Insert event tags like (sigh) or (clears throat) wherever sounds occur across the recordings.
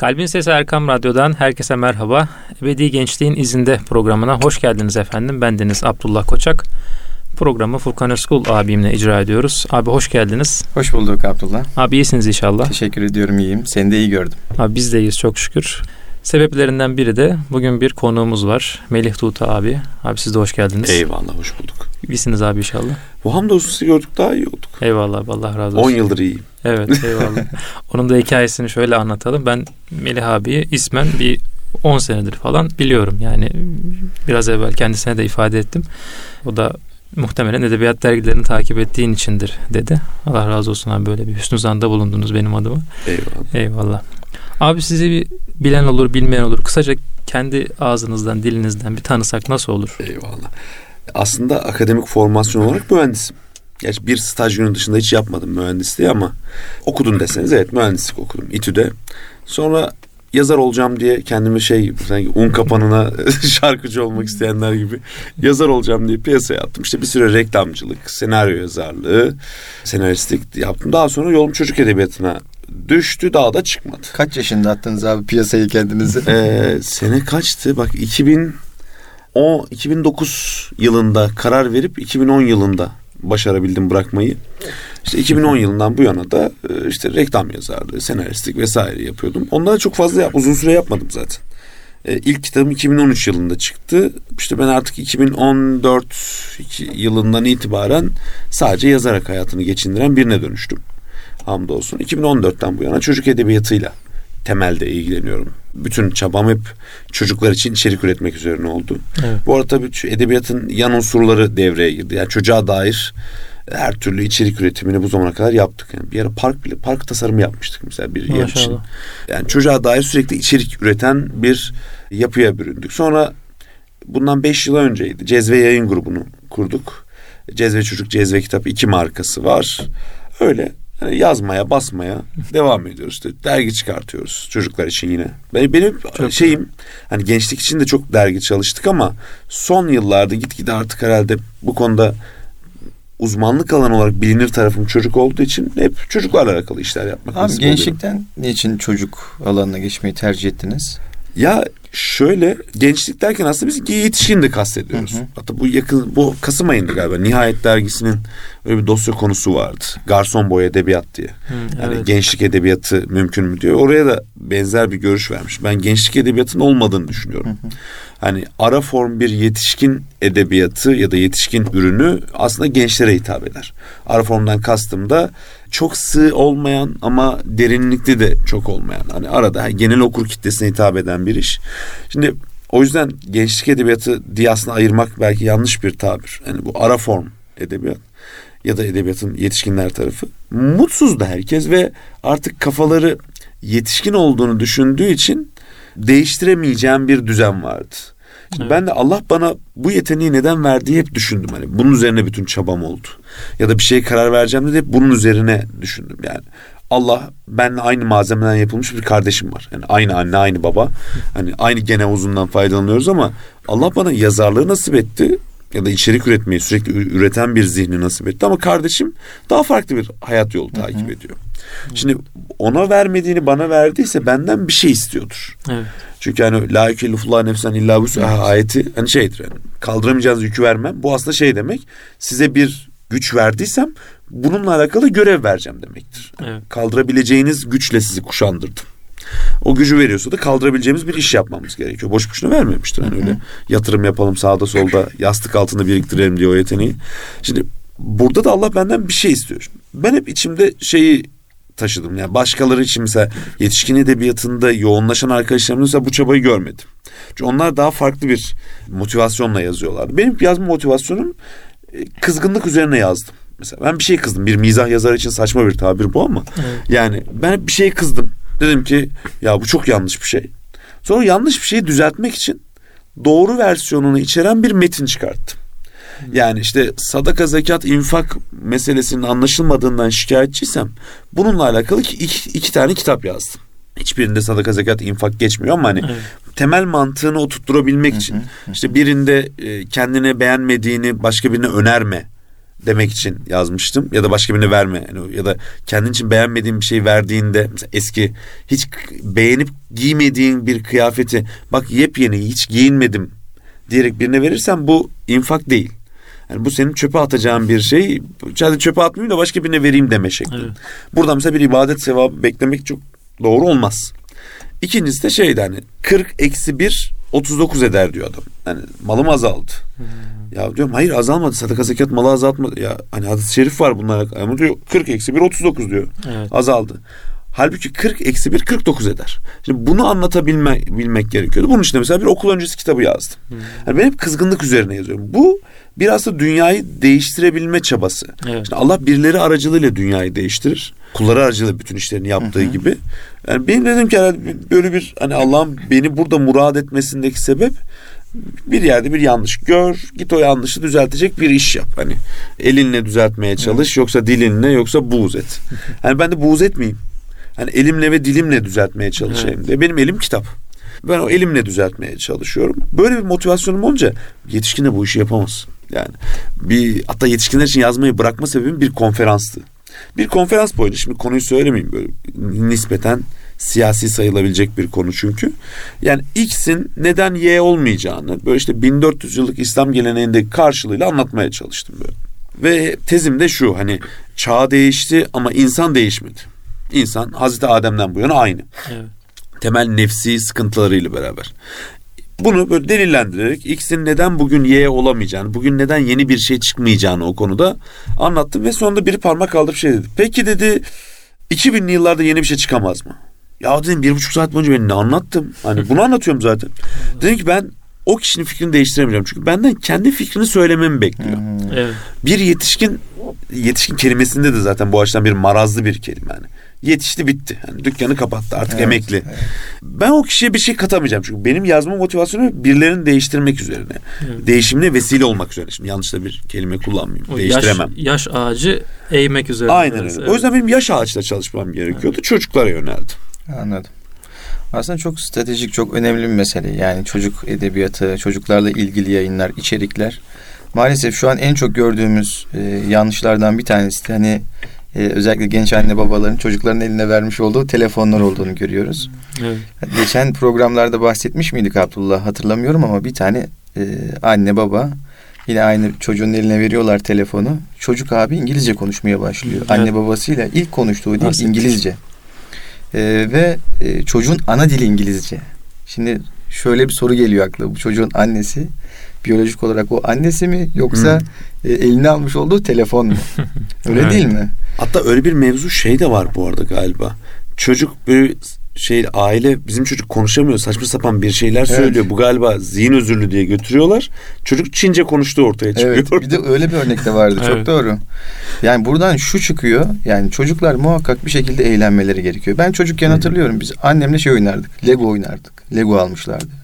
Kalbin Sesi Erkam Radyo'dan herkese merhaba. Ebedi Gençliğin İzinde programına hoş geldiniz efendim. Ben Deniz Abdullah Koçak. Programı Furkan Özkul abimle icra ediyoruz. Abi hoş geldiniz. Hoş bulduk Abdullah. Abi iyisiniz inşallah. Teşekkür ediyorum iyiyim. Seni de iyi gördüm. Abi biz de iyiyiz çok şükür. Sebeplerinden biri de bugün bir konuğumuz var. Melih Tuğta abi. Abi siz de hoş geldiniz. Eyvallah hoş bulduk. İyisiniz abi inşallah. Bu hamdolsun sizi gördük daha iyi olduk. Eyvallah Allah razı olsun. 10 yıldır iyiyim. Evet (laughs) eyvallah. Onun da hikayesini şöyle anlatalım. Ben Melih abiyi ismen bir 10 senedir falan biliyorum. Yani biraz evvel kendisine de ifade ettim. O da muhtemelen edebiyat dergilerini takip ettiğin içindir dedi. Allah razı olsun abi böyle bir hüsnü zanda bulundunuz benim adıma. Eyvallah. Eyvallah. Abi sizi bir bilen olur bilmeyen olur. Kısaca kendi ağzınızdan dilinizden bir tanısak nasıl olur? Eyvallah. Aslında akademik formasyon olarak mühendisim. Gerçi bir staj günü dışında hiç yapmadım mühendisliği ama okudum deseniz evet mühendislik okudum İTÜ'de. Sonra yazar olacağım diye kendimi şey sanki un kapanına (laughs) şarkıcı olmak isteyenler gibi yazar olacağım diye piyasaya attım. İşte bir süre reklamcılık, senaryo yazarlığı, senaristlik yaptım. Daha sonra yolum çocuk edebiyatına düştü daha da çıkmadı. Kaç yaşında attınız abi piyasayı kendinizi? Ee, sene kaçtı? Bak 2000 o 2009 yılında karar verip 2010 yılında başarabildim bırakmayı. İşte 2010 yılından bu yana da e, işte reklam yazarlığı, senaristlik vesaire yapıyordum. Onları çok fazla yap, uzun süre yapmadım zaten. E, ilk kitabım 2013 yılında çıktı. İşte ben artık 2014 yılından itibaren sadece yazarak hayatını geçindiren birine dönüştüm. Hamdolsun. 2014'ten bu yana çocuk edebiyatıyla temelde ilgileniyorum. Bütün çabam hep çocuklar için içerik üretmek üzerine oldu. Evet. Bu arada tabii edebiyatın yan unsurları devreye girdi. Yani çocuğa dair her türlü içerik üretimini bu zamana kadar yaptık. Yani bir ara park bile park tasarımı yapmıştık mesela bir yer için. Yani çocuğa dair sürekli içerik üreten bir yapıya büründük. Sonra bundan beş yıl önceydi. Cezve Yayın Grubu'nu kurduk. Cezve Çocuk, Cezve Kitap iki markası var. Öyle yani yazmaya, basmaya devam ediyoruz. İşte dergi çıkartıyoruz çocuklar için yine. Benim, benim çok şeyim hani gençlik için de çok dergi çalıştık ama son yıllarda gitgide artık herhalde bu konuda uzmanlık alanı olarak bilinir tarafım çocuk olduğu için hep çocuklarla alakalı işler yapmak Abi gençlikten oluyor. niçin çocuk alanına geçmeyi tercih ettiniz? Ya şöyle gençlik derken aslında biz yetişkin de kastediyoruz. Hı hı. Hatta bu yakın bu Kasım ayında galiba Nihayet dergisinin öyle bir dosya konusu vardı. Garson boy edebiyat diye. Hı, yani evet. gençlik edebiyatı mümkün mü diyor. Oraya da benzer bir görüş vermiş. Ben gençlik edebiyatının olmadığını düşünüyorum. Hı hı. Hani ara form bir yetişkin edebiyatı ya da yetişkin ürünü aslında gençlere hitap eder. Ara formdan kastım da çok sığ olmayan ama derinlikli de çok olmayan. Hani arada genel okur kitlesine hitap eden bir iş. Şimdi o yüzden gençlik edebiyatı diye aslında ayırmak belki yanlış bir tabir. Yani bu ara form edebiyat ya da edebiyatın yetişkinler tarafı. Mutsuz da herkes ve artık kafaları yetişkin olduğunu düşündüğü için değiştiremeyeceğim bir düzen vardı. Şimdi evet. ben de Allah bana bu yeteneği neden verdiği hep düşündüm. Hani bunun üzerine bütün çabam oldu. Ya da bir şeye karar vereceğim de hep bunun üzerine düşündüm. Yani Allah benle aynı malzemeden yapılmış bir kardeşim var. Yani aynı anne, aynı baba. Hani aynı gene uzundan faydalanıyoruz ama Allah bana yazarlığı nasip etti ya da içerik üretmeyi sürekli üreten bir zihni nasip etti ama kardeşim daha farklı bir hayat yolu takip ediyor. Şimdi ona vermediğini bana verdiyse benden bir şey istiyordur. Evet. Çünkü hani la yükellifullah nefsen illa bu ayeti hani şeydir yani kaldıramayacağınız yükü vermem. Bu aslında şey demek size bir güç verdiysem bununla alakalı görev vereceğim demektir. Evet. Kaldırabileceğiniz güçle sizi kuşandırdım. O gücü veriyorsa da kaldırabileceğimiz bir iş yapmamız gerekiyor. Boş boşuna vermemiştir. Hani öyle yatırım yapalım sağda solda yastık altında biriktirelim diye o yeteneği. Şimdi burada da Allah benden bir şey istiyor. Ben hep içimde şeyi taşıdım. Yani başkaları için mesela yetişkin edebiyatında yoğunlaşan arkadaşlarımın mesela bu çabayı görmedim. Çünkü onlar daha farklı bir motivasyonla yazıyorlar. Benim yazma motivasyonum kızgınlık üzerine yazdım. Mesela ben bir şey kızdım. Bir mizah yazar için saçma bir tabir bu ama. Evet. Yani ben bir şey kızdım. Dedim ki ya bu çok yanlış bir şey. Sonra yanlış bir şeyi düzeltmek için doğru versiyonunu içeren bir metin çıkarttım. Yani işte sadaka, zekat, infak meselesinin anlaşılmadığından şikayetçiysem bununla alakalı iki, iki tane kitap yazdım. Hiçbirinde sadaka, zekat, infak geçmiyor ama hani evet. temel mantığını oturtturabilmek için işte birinde e, kendine beğenmediğini başka birine önerme demek için yazmıştım ya da başka birine verme yani ya da kendin için beğenmediğin bir şey verdiğinde mesela eski hiç beğenip giymediğin bir kıyafeti bak yepyeni hiç giyinmedim diyerek birine verirsen bu infak değil. Yani bu senin çöpe atacağın bir şey. Sadece çöpe atmayayım da başka birine vereyim deme şekli. Evet. Burada mesela bir ibadet sevabı beklemek çok doğru olmaz. İkincisi de şeydi hani 40 eksi 1 39 eder diyor adam. Yani malım azaldı. Hmm. Ya diyorum hayır azalmadı. Sadaka zekat malı azaltmadı. Ya hani hadis-i şerif var bunlara. Ama diyor 40 eksi 1 39 diyor. Evet. Azaldı. Halbuki 40 eksi 1 49 eder. Şimdi bunu anlatabilmek bilmek gerekiyordu. Bunun için de mesela bir okul öncesi kitabı yazdım. Hmm. Yani ben hep kızgınlık üzerine yazıyorum. Bu biraz da dünyayı değiştirebilme çabası. Evet. Şimdi Allah birileri aracılığıyla dünyayı değiştirir. Kulları aracılığıyla bütün işlerini yaptığı hı gibi. Yani benim dedim ki böyle bir hani Allah'ın beni burada murad etmesindeki sebep bir yerde bir yanlış gör git o yanlışı düzeltecek bir iş yap hani elinle düzeltmeye çalış yoksa dilinle yoksa buğz et. (laughs) Hani ben de buğz etmeyeyim. Hani elimle ve dilimle düzeltmeye çalışayım diye. Benim elim kitap. Ben o elimle düzeltmeye çalışıyorum. Böyle bir motivasyonum olunca yetişkin de bu işi yapamaz. Yani bir hatta yetişkinler için yazmayı bırakma sebebim bir konferanstı. Bir konferans boyunca şimdi konuyu söylemeyeyim böyle nispeten siyasi sayılabilecek bir konu çünkü. Yani X'in neden Y olmayacağını böyle işte 1400 yıllık İslam geleneğindeki karşılığıyla anlatmaya çalıştım böyle. Ve tezim de şu hani çağ değişti ama insan değişmedi. İnsan Hazreti Adem'den bu yana aynı. Evet. Temel nefsi sıkıntılarıyla beraber. Bunu böyle delillendirerek X'in neden bugün Y olamayacağını, bugün neden yeni bir şey çıkmayacağını o konuda anlattım ve sonunda biri parmak kaldırıp şey dedi. Peki dedi 2000'li yıllarda yeni bir şey çıkamaz mı? Ya dedim bir buçuk saat boyunca ben ne anlattım? Hani bunu anlatıyorum zaten. (laughs) dedim ki ben o kişinin fikrini değiştiremeyeceğim. Çünkü benden kendi fikrini söylememi bekliyor. Hmm. Evet. Bir yetişkin yetişkin kelimesinde de zaten bu açıdan bir marazlı bir kelime yani. Yetişti bitti. Yani dükkanı kapattı artık evet, emekli. Evet. Ben o kişiye bir şey katamayacağım. Çünkü benim yazma motivasyonu birilerini değiştirmek üzerine. Evet. Değişimine vesile olmak üzerine. Şimdi yanlış da bir kelime kullanmayayım. O Değiştiremem. Yaş, yaş ağacı eğmek üzere. Aynen öyle. Evet. O yüzden benim yaş ağaçla çalışmam gerekiyordu. Evet. Çocuklara yöneldim. Anladım. Aslında çok stratejik, çok önemli bir mesele. Yani çocuk edebiyatı, çocuklarla ilgili yayınlar, içerikler. Maalesef şu an en çok gördüğümüz e, yanlışlardan bir tanesi de hani e, özellikle genç anne babaların çocukların eline vermiş olduğu telefonlar olduğunu görüyoruz. Evet. Geçen programlarda bahsetmiş miydik Abdullah hatırlamıyorum ama bir tane e, anne baba yine aynı çocuğun eline veriyorlar telefonu. Çocuk abi İngilizce konuşmaya başlıyor. Evet. Anne babasıyla ilk konuştuğu dil İngilizce. E, ve e, çocuğun ana dili İngilizce. Şimdi şöyle bir soru geliyor akla. Bu çocuğun annesi biyolojik olarak o annesi mi yoksa hmm. e, eline almış olduğu telefon mu? (laughs) Öyle evet. değil mi? Hatta öyle bir mevzu şey de var bu arada galiba. Çocuk böyle şey aile bizim çocuk konuşamıyor saçma sapan bir şeyler evet. söylüyor. Bu galiba zihin özürlü diye götürüyorlar. Çocuk Çince konuştuğu ortaya çıkıyor. Evet, bir de öyle bir örnek de vardı. Çok evet. doğru. Yani buradan şu çıkıyor. Yani çocuklar muhakkak bir şekilde eğlenmeleri gerekiyor. Ben çocukken hatırlıyorum biz annemle şey oynardık. Lego oynardık. Lego almışlardı.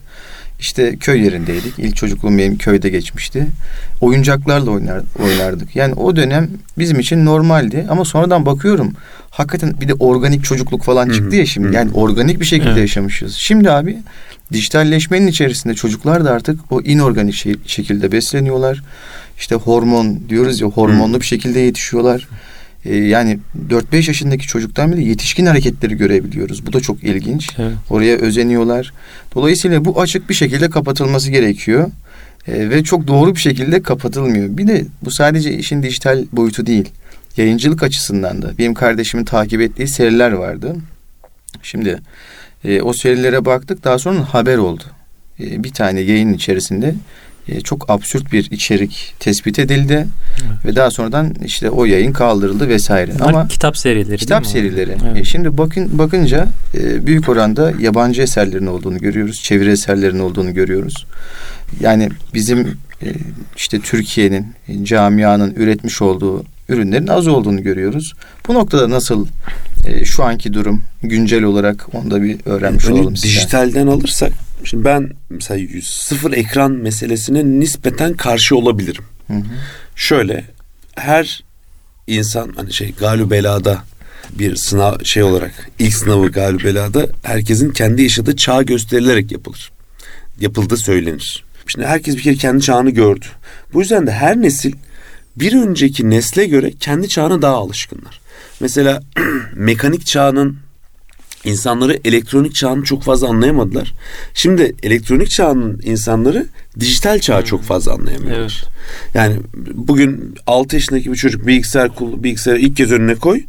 İşte köy yerindeydik. İlk çocukluğum benim köyde geçmişti. Oyuncaklarla oynar, oynardık. Yani o dönem bizim için normaldi. Ama sonradan bakıyorum. Hakikaten bir de organik çocukluk falan çıktı ya şimdi. Yani organik bir şekilde evet. yaşamışız. Şimdi abi dijitalleşmenin içerisinde çocuklar da artık o inorganik şey, şekilde besleniyorlar. İşte hormon diyoruz ya hormonlu bir şekilde yetişiyorlar. Ee, yani 4-5 yaşındaki çocuktan bile yetişkin hareketleri görebiliyoruz. Bu da çok ilginç. Evet. Oraya özeniyorlar. Dolayısıyla bu açık bir şekilde kapatılması gerekiyor. Ee, ve çok doğru bir şekilde kapatılmıyor. Bir de bu sadece işin dijital boyutu değil. Yayıncılık açısından da benim kardeşimin takip ettiği seriler vardı. Şimdi e, o serilere baktık daha sonra haber oldu. E, bir tane yayın içerisinde e, çok absürt bir içerik tespit edildi evet. ve daha sonradan işte o yayın kaldırıldı vesaire. Bunlar Ama kitap serileri. Kitap serileri. Evet. E, şimdi bakın bakınca e, büyük oranda yabancı eserlerin olduğunu görüyoruz, çeviri eserlerin olduğunu görüyoruz. Yani bizim e, işte Türkiye'nin camianın üretmiş olduğu ürünlerin az olduğunu görüyoruz. Bu noktada nasıl e, şu anki durum güncel olarak onu da bir öğrenmiş yani olalım. Dijitalden size. alırsak Şimdi ben mesela sıfır ekran meselesine nispeten karşı olabilirim. Hı hı. Şöyle her insan hani şey galübelada bir sınav şey olarak ilk sınavı galübelada herkesin kendi yaşadığı çağ gösterilerek yapılır. Yapıldığı söylenir. Şimdi herkes bir kere kendi çağını gördü. Bu yüzden de her nesil bir önceki nesle göre kendi çağına daha alışkınlar. Mesela (clears throat) mekanik çağının insanları elektronik çağını çok fazla anlayamadılar. Şimdi elektronik çağın insanları dijital çağı çok fazla anlayamıyorlar. Evet. Yani bugün 6 yaşındaki bir çocuk bilgisayar bilgisayarı ilk kez önüne koy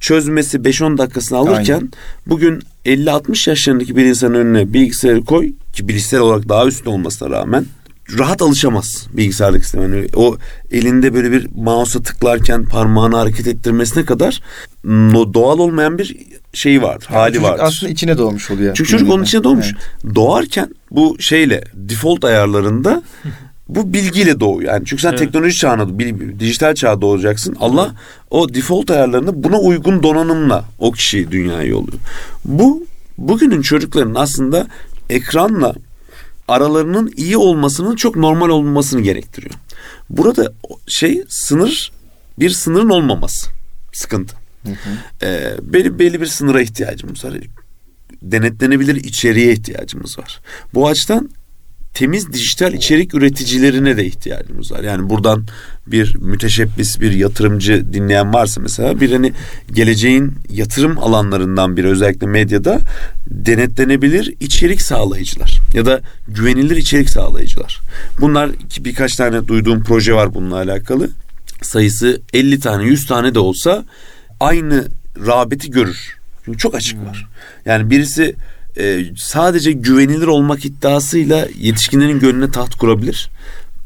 çözmesi 5-10 dakikasını alırken Aynen. bugün 50-60 yaşlarındaki bir insanın önüne bilgisayarı koy ki bilgisayar olarak daha üstün olmasına rağmen rahat alışamaz bilgisayardaki sisteme. Yani o elinde böyle bir mouse'a tıklarken parmağını hareket ettirmesine kadar doğal olmayan bir şey var, yani hali var. Aslında içine doğmuş oluyor. Çünkü çocuk onun içine doğmuş. Evet. Doğarken bu şeyle default ayarlarında bu bilgiyle doğuyor. Yani çünkü sen evet. teknoloji çağına, dijital çağda doğacaksın. Allah o default ayarlarında buna uygun donanımla o kişi dünyaya yolluyor. Bu bugünün çocukların aslında ekranla aralarının iyi olmasının çok normal olmasını gerektiriyor. Burada şey sınır bir sınırın olmaması sıkıntı. Hı hı. Ee, belli, belli bir sınıra ihtiyacımız var. Denetlenebilir içeriğe ihtiyacımız var. Bu açıdan temiz dijital içerik üreticilerine de ihtiyacımız var. Yani buradan bir müteşebbis, bir yatırımcı dinleyen varsa mesela bir hani geleceğin yatırım alanlarından biri özellikle medyada denetlenebilir içerik sağlayıcılar ya da güvenilir içerik sağlayıcılar. Bunlar birkaç tane duyduğum proje var bununla alakalı. Sayısı 50 tane, 100 tane de olsa aynı rağbeti görür. Çünkü çok açık var. Yani birisi e, sadece güvenilir olmak iddiasıyla yetişkinlerin gönlüne taht kurabilir.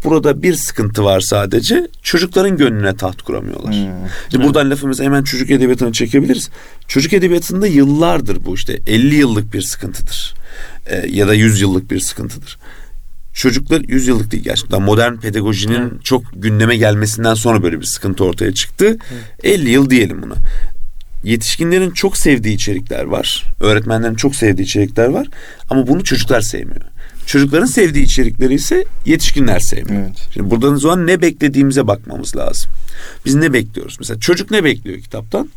Burada bir sıkıntı var sadece. Çocukların gönlüne taht kuramıyorlar. Hmm. İşte buradan lafımızı hemen çocuk edebiyatına çekebiliriz. Çocuk edebiyatında yıllardır bu işte 50 yıllık bir sıkıntıdır. E, ya da 100 yıllık bir sıkıntıdır. Çocuklar 100 yıllık değil gerçekten modern pedagojinin hmm. çok gündeme gelmesinden sonra böyle bir sıkıntı ortaya çıktı. Hmm. 50 yıl diyelim buna yetişkinlerin çok sevdiği içerikler var. Öğretmenlerin çok sevdiği içerikler var. Ama bunu çocuklar sevmiyor. Çocukların sevdiği içerikleri ise yetişkinler sevmiyor. Evet. Şimdi buradan o zaman ne beklediğimize bakmamız lazım. Biz ne bekliyoruz? Mesela çocuk ne bekliyor kitaptan?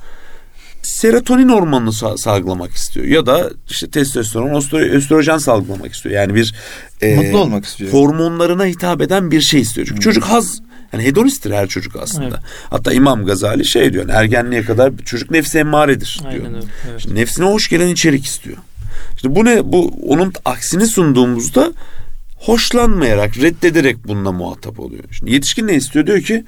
Serotonin hormonunu salgılamak istiyor ya da işte testosteron, östrojen salgılamak istiyor. Yani bir e, mutlu olmak istiyor. Hormonlarına hitap eden bir şey istiyor. Çünkü hmm. çocuk haz yani hedonisttir her çocuk aslında. Evet. Hatta İmam Gazali şey diyor. Yani ergenliğe kadar çocuk nefsi emmaredir diyor. Aynen öyle. Evet. Şimdi nefsine hoş gelen içerik istiyor. İşte bu ne? Bu onun aksini sunduğumuzda hoşlanmayarak, reddederek bununla muhatap oluyor. Şimdi yetişkin ne istiyor? Diyor ki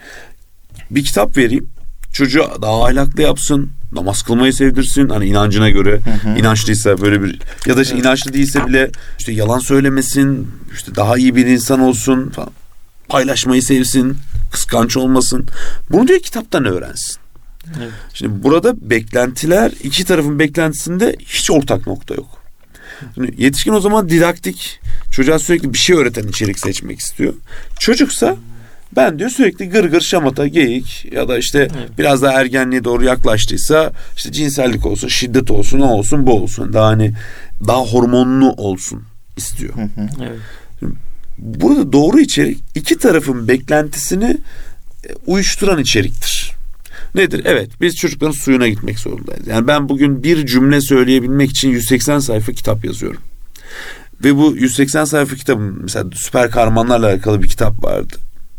bir kitap vereyim. Çocuğa daha ahlaklı yapsın, namaz kılmayı sevdirsin hani inancına göre hı hı. inançlıysa böyle bir ya da işte inançlı değilse bile işte yalan söylemesin işte daha iyi bir insan olsun falan paylaşmayı sevsin kıskanç olmasın. Bunu diyor kitaptan öğrensin. Evet. Şimdi burada beklentiler iki tarafın beklentisinde hiç ortak nokta yok. Şimdi yetişkin o zaman didaktik çocuğa sürekli bir şey öğreten içerik seçmek istiyor. Çocuksa ben diyor sürekli gır gır şamata, geyik ya da işte evet. biraz daha ergenliğe doğru yaklaştıysa işte cinsellik olsun, şiddet olsun, ne olsun, bu olsun. Daha hani daha hormonlu olsun istiyor. Hı hı. Evet. Burada doğru içerik iki tarafın beklentisini e, uyuşturan içeriktir. Nedir? Evet biz çocukların suyuna gitmek zorundayız. Yani ben bugün bir cümle söyleyebilmek için 180 sayfa kitap yazıyorum. Ve bu 180 sayfa kitabım mesela süper kahramanlarla alakalı bir kitap vardı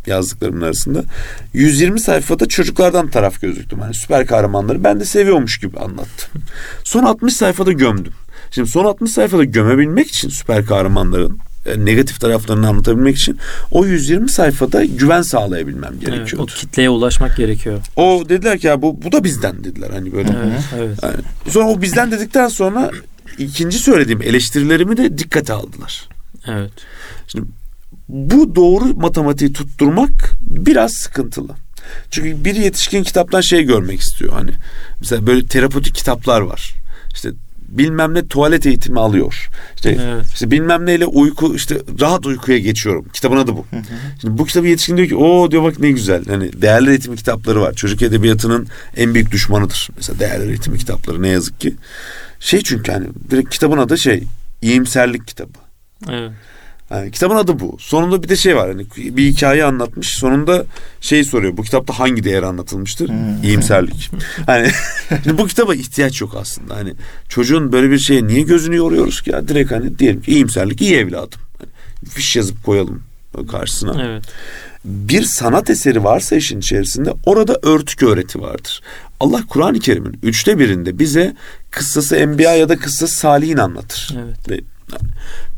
yazdıklarımın arasında. 120 sayfada çocuklardan taraf gözüktüm. Hani süper kahramanları ben de seviyormuş gibi anlattım. Son 60 sayfada gömdüm. Şimdi son 60 sayfada gömebilmek için süper kahramanların e, negatif taraflarını anlatabilmek için o 120 sayfada güven sağlayabilmem gerekiyordu. Evet, o kitleye ulaşmak gerekiyor. O dediler ki ya bu bu da bizden dediler hani böyle. Evet, evet. Yani, sonra o bizden dedikten sonra ikinci söylediğim eleştirilerimi de dikkate aldılar. Evet. Şimdi bu doğru matematiği tutturmak biraz sıkıntılı. Çünkü bir yetişkin kitaptan şey görmek istiyor hani. Mesela böyle terapötik kitaplar var. İşte bilmem ne tuvalet eğitimi alıyor. İşte, evet. işte bilmem neyle uyku işte rahat uykuya geçiyorum. Kitabın adı bu. Hı hı. Şimdi bu kitabı yetişkin diyor ki o diyor bak ne güzel. Hani değerli eğitim kitapları var. Çocuk edebiyatının en büyük düşmanıdır. Mesela değerli eğitim kitapları ne yazık ki. Şey çünkü hani direkt kitabın adı şey iyimserlik kitabı. Evet. Yani kitabın adı bu. Sonunda bir de şey var. Hani bir hikaye anlatmış. Sonunda şey soruyor. Bu kitapta hangi değer anlatılmıştır? Hmm. İyimserlik. (laughs) hani bu kitaba ihtiyaç yok aslında. Hani çocuğun böyle bir şeye niye gözünü yoruyoruz ki ya? Direkt hani diyelim ki iyimserlik iyi evladım. Hani fiş yazıp koyalım karşısına. Evet. bir sanat eseri varsa işin içerisinde orada örtük öğreti vardır. Allah Kur'an-ı Kerim'in üçte birinde bize kıssası Enbiya ya da kıssası Salih'in anlatır. Evet.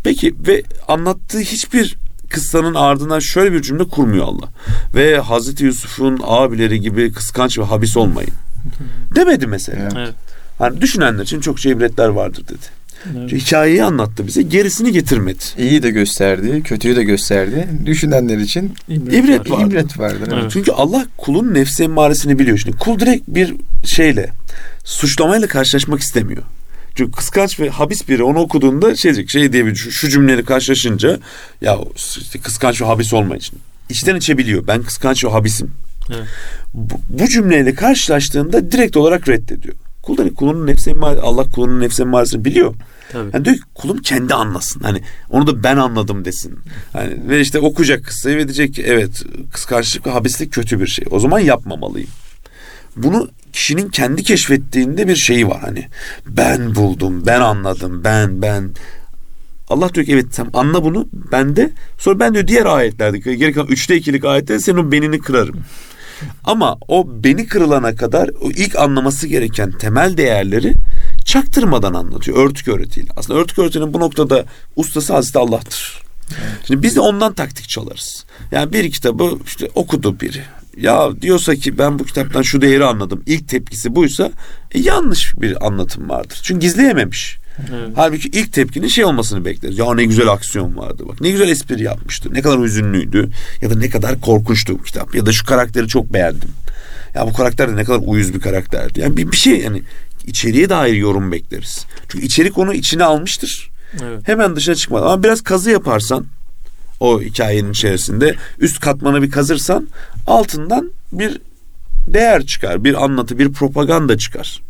Peki ve anlattığı hiçbir kıssanın ardından şöyle bir cümle kurmuyor Allah. Ve Hazreti Yusuf'un abileri gibi kıskanç ve habis olmayın. Demedi mesela. Evet. Hani düşünenler için çok şey ibretler vardır dedi. Evet. Hikayeyi anlattı bize. Gerisini getirmedi. İyi de gösterdi, kötüyü de gösterdi. Düşünenler için ibret, ibret vardır. İbret vardır. Evet. Çünkü Allah kulun nefsi emmaresini biliyor. Şimdi kul direkt bir şeyle suçlamayla karşılaşmak istemiyor. Çünkü kıskanç ve habis biri onu okuduğunda şey diyecek, şey diyebilir şu, şu cümleleri karşılaşınca ya işte kıskanç ve habis olma için. İçten içe biliyor. Ben kıskanç ve habisim. Evet. Bu, bu cümleyle karşılaştığında direkt olarak reddediyor. Kul da kulunun nefsi Allah kulunun nefsi emmaresini biliyor. Tabii. Yani diyor ki kulum kendi anlasın. Hani onu da ben anladım desin. Hani ve işte okuyacak kıssayı ve diyecek ki evet kıskançlık ve habislik kötü bir şey. O zaman yapmamalıyım. Bunu kişinin kendi keşfettiğinde bir şeyi var hani. Ben buldum, ben anladım, ben ben Allah diyor ki evet sen anla bunu ben de sonra ben diyor diğer ayetlerde geri kalan üçte ikilik ayette senin o benini kırarım. Ama o beni kırılana kadar o ilk anlaması gereken temel değerleri çaktırmadan anlatıyor örtük öğretiyle. Aslında örtük öğretinin bu noktada ustası Hazreti Allah'tır. Şimdi biz de ondan taktik çalarız. Yani bir kitabı işte okudu biri. Ya diyorsa ki ben bu kitaptan şu değeri anladım. İlk tepkisi buysa e, yanlış bir anlatım vardır. Çünkü gizleyememiş. Evet. Halbuki ilk tepkinin şey olmasını bekleriz. Ya ne güzel aksiyon vardı bak. Ne güzel espri yapmıştı. Ne kadar hüzünlüydü. Ya da ne kadar korkunçtu bu kitap. Ya da şu karakteri çok beğendim. Ya bu karakter de ne kadar uyuz bir karakterdi. Yani bir, bir şey yani içeriye dair yorum bekleriz. Çünkü içerik onu içine almıştır. Evet. Hemen dışına çıkmadı. Ama biraz kazı yaparsan o hikayenin içerisinde üst katmanı bir kazırsan altından bir değer çıkar. Bir anlatı, bir propaganda çıkar.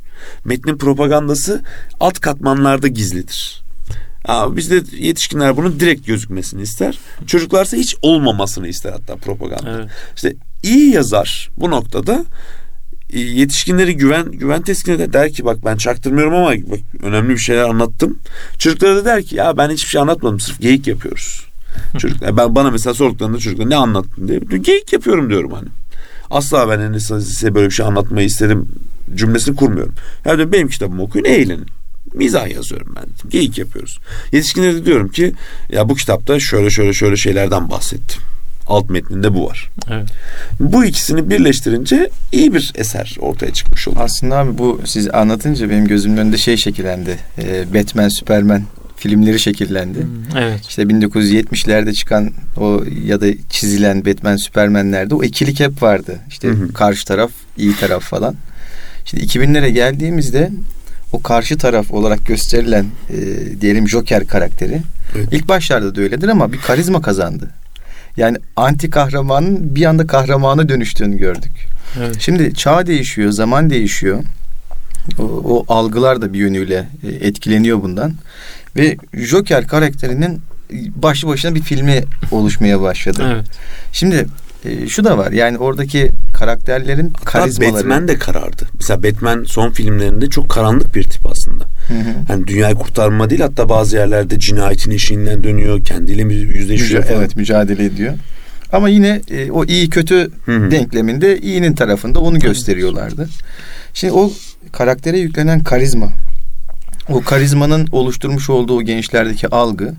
Metnin propagandası alt katmanlarda gizlidir. Aa, bizde yetişkinler bunun direkt gözükmesini ister. Çocuklarsa hiç olmamasını ister hatta propaganda. Evet. İşte iyi yazar bu noktada e, yetişkinleri güven güven teskine de der ki bak ben çaktırmıyorum ama bak, önemli bir şeyler anlattım. Çocuklara da der ki ya ben hiçbir şey anlatmadım sırf geyik yapıyoruz. (laughs) Çocuklar ben bana mesela sorduklarında çocuklar ne anlattın diye geyik yapıyorum diyorum hani. Asla ben hani size böyle bir şey anlatmayı istedim cümlesini kurmuyorum. Yani benim kitabımı okuyun eğlenin. Mizah yazıyorum ben. Geyik yapıyoruz. Yetişkinlere de diyorum ki ya bu kitapta şöyle şöyle şöyle şeylerden bahsettim. Alt metninde bu var. Evet. Bu ikisini birleştirince iyi bir eser ortaya çıkmış oluyor. Aslında abi bu siz anlatınca benim gözümün önünde şey şekillendi. Ee, Batman, Superman filmleri şekillendi. Hmm, evet. İşte 1970'lerde çıkan o ya da çizilen Batman, Superman'lerde o ikilik hep vardı. İşte hı karşı taraf, iyi taraf falan. Şimdi 2000'lere geldiğimizde o karşı taraf olarak gösterilen e, diyelim Joker karakteri evet. ilk başlarda da öyledir ama bir karizma kazandı. Yani anti kahramanın bir anda kahramana dönüştüğünü gördük. Evet. Şimdi çağ değişiyor, zaman değişiyor. O, o algılar da bir yönüyle e, etkileniyor bundan. Ve Joker karakterinin başlı başına bir filmi oluşmaya başladı. Evet. Şimdi e, şu da var yani oradaki karakterlerin Hatta karizmaları. Batman de karardı. Mesela Batman son filmlerinde çok karanlık bir tip aslında. Hı hı. Hani dünyayı kurtarma değil hatta bazı yerlerde cinayetin eşiğinden dönüyor. Kendiyle yüzleşiyor Müca- Evet mücadele ediyor. Ama yine e, o iyi kötü hı hı. denkleminde iyinin tarafında onu gösteriyorlardı. Şimdi o karaktere yüklenen karizma o karizmanın oluşturmuş olduğu gençlerdeki algı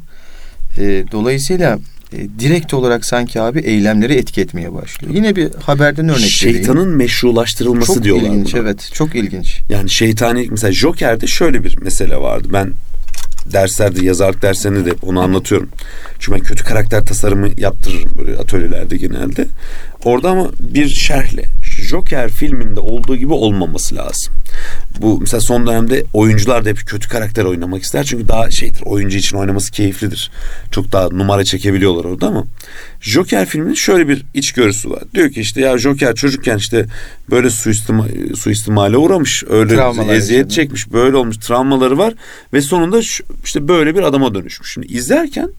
e, dolayısıyla e, direkt olarak sanki abi eylemleri etki etmeye başlıyor. Yine bir haberden örnek Şeytanın vereyim. meşrulaştırılması çok diyorlar. Çok ilginç buna. evet çok ilginç. Yani şeytani mesela Joker'de şöyle bir mesele vardı. Ben derslerde yazarlık derslerinde de onu anlatıyorum. Çünkü ben kötü karakter tasarımı yaptırırım böyle atölyelerde genelde. Orada ama bir şerhle Joker filminde olduğu gibi olmaması lazım. Bu mesela son dönemde oyuncular da hep kötü karakter oynamak ister. Çünkü daha şeydir oyuncu için oynaması keyiflidir. Çok daha numara çekebiliyorlar orada ama Joker filminin şöyle bir içgörüsü var. Diyor ki işte ya Joker çocukken işte böyle suistima, suistimale uğramış. Öyle Travmalar eziyet yaşadı. çekmiş. Böyle olmuş. Travmaları var. Ve sonunda işte böyle bir adama dönüşmüş. Şimdi izlerken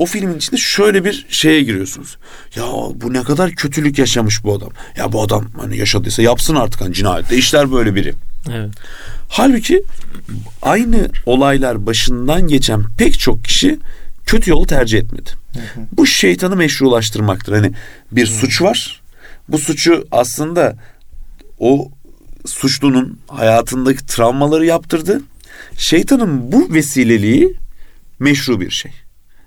o filmin içinde şöyle bir şeye giriyorsunuz. Ya bu ne kadar kötülük yaşamış bu adam. Ya bu adam hani yaşadıysa yapsın artık hani cinayette işler böyle biri. Evet. Halbuki aynı olaylar başından geçen pek çok kişi kötü yolu tercih etmedi. Bu şeytanı meşrulaştırmaktır. Hani bir suç var. Bu suçu aslında o suçlunun hayatındaki travmaları yaptırdı. Şeytanın bu vesileliği meşru bir şey.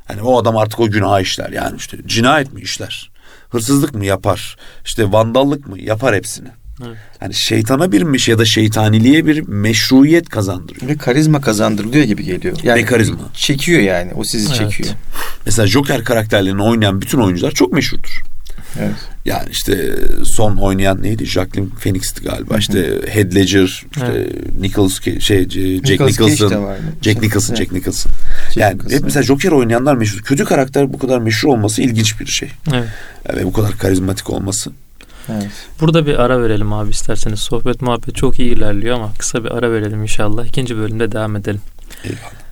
Hani o adam artık o günah işler. Yani işte cinayet mi işler? Hırsızlık mı yapar? İşte vandallık mı yapar hepsini. Evet. Yani şeytana bir ya da şeytaniliğe bir meşruiyet kazandırıyor. Ve karizma kazandırılıyor gibi geliyor. Yani ne karizma? Çekiyor yani. O sizi evet. çekiyor. Mesela Joker karakterlerini oynayan bütün oyuncular çok meşhurdur. Evet. Yani işte son oynayan neydi? Jacqueline Phoenix'ti galiba. İşte Heath Ledger, işte evet. Nicholas şey Jack Nicholas Nicholson, Jack Nicholson, Jack Nicholson. Yani Nicholson. hep mesela Joker oynayanlar meşhur. Kötü karakter bu kadar meşhur olması ilginç bir şey. Evet. Yani bu kadar karizmatik olması. Evet. Burada bir ara verelim abi isterseniz. Sohbet muhabbet çok iyi ilerliyor ama kısa bir ara verelim inşallah. İkinci bölümde devam edelim. Eyvallah.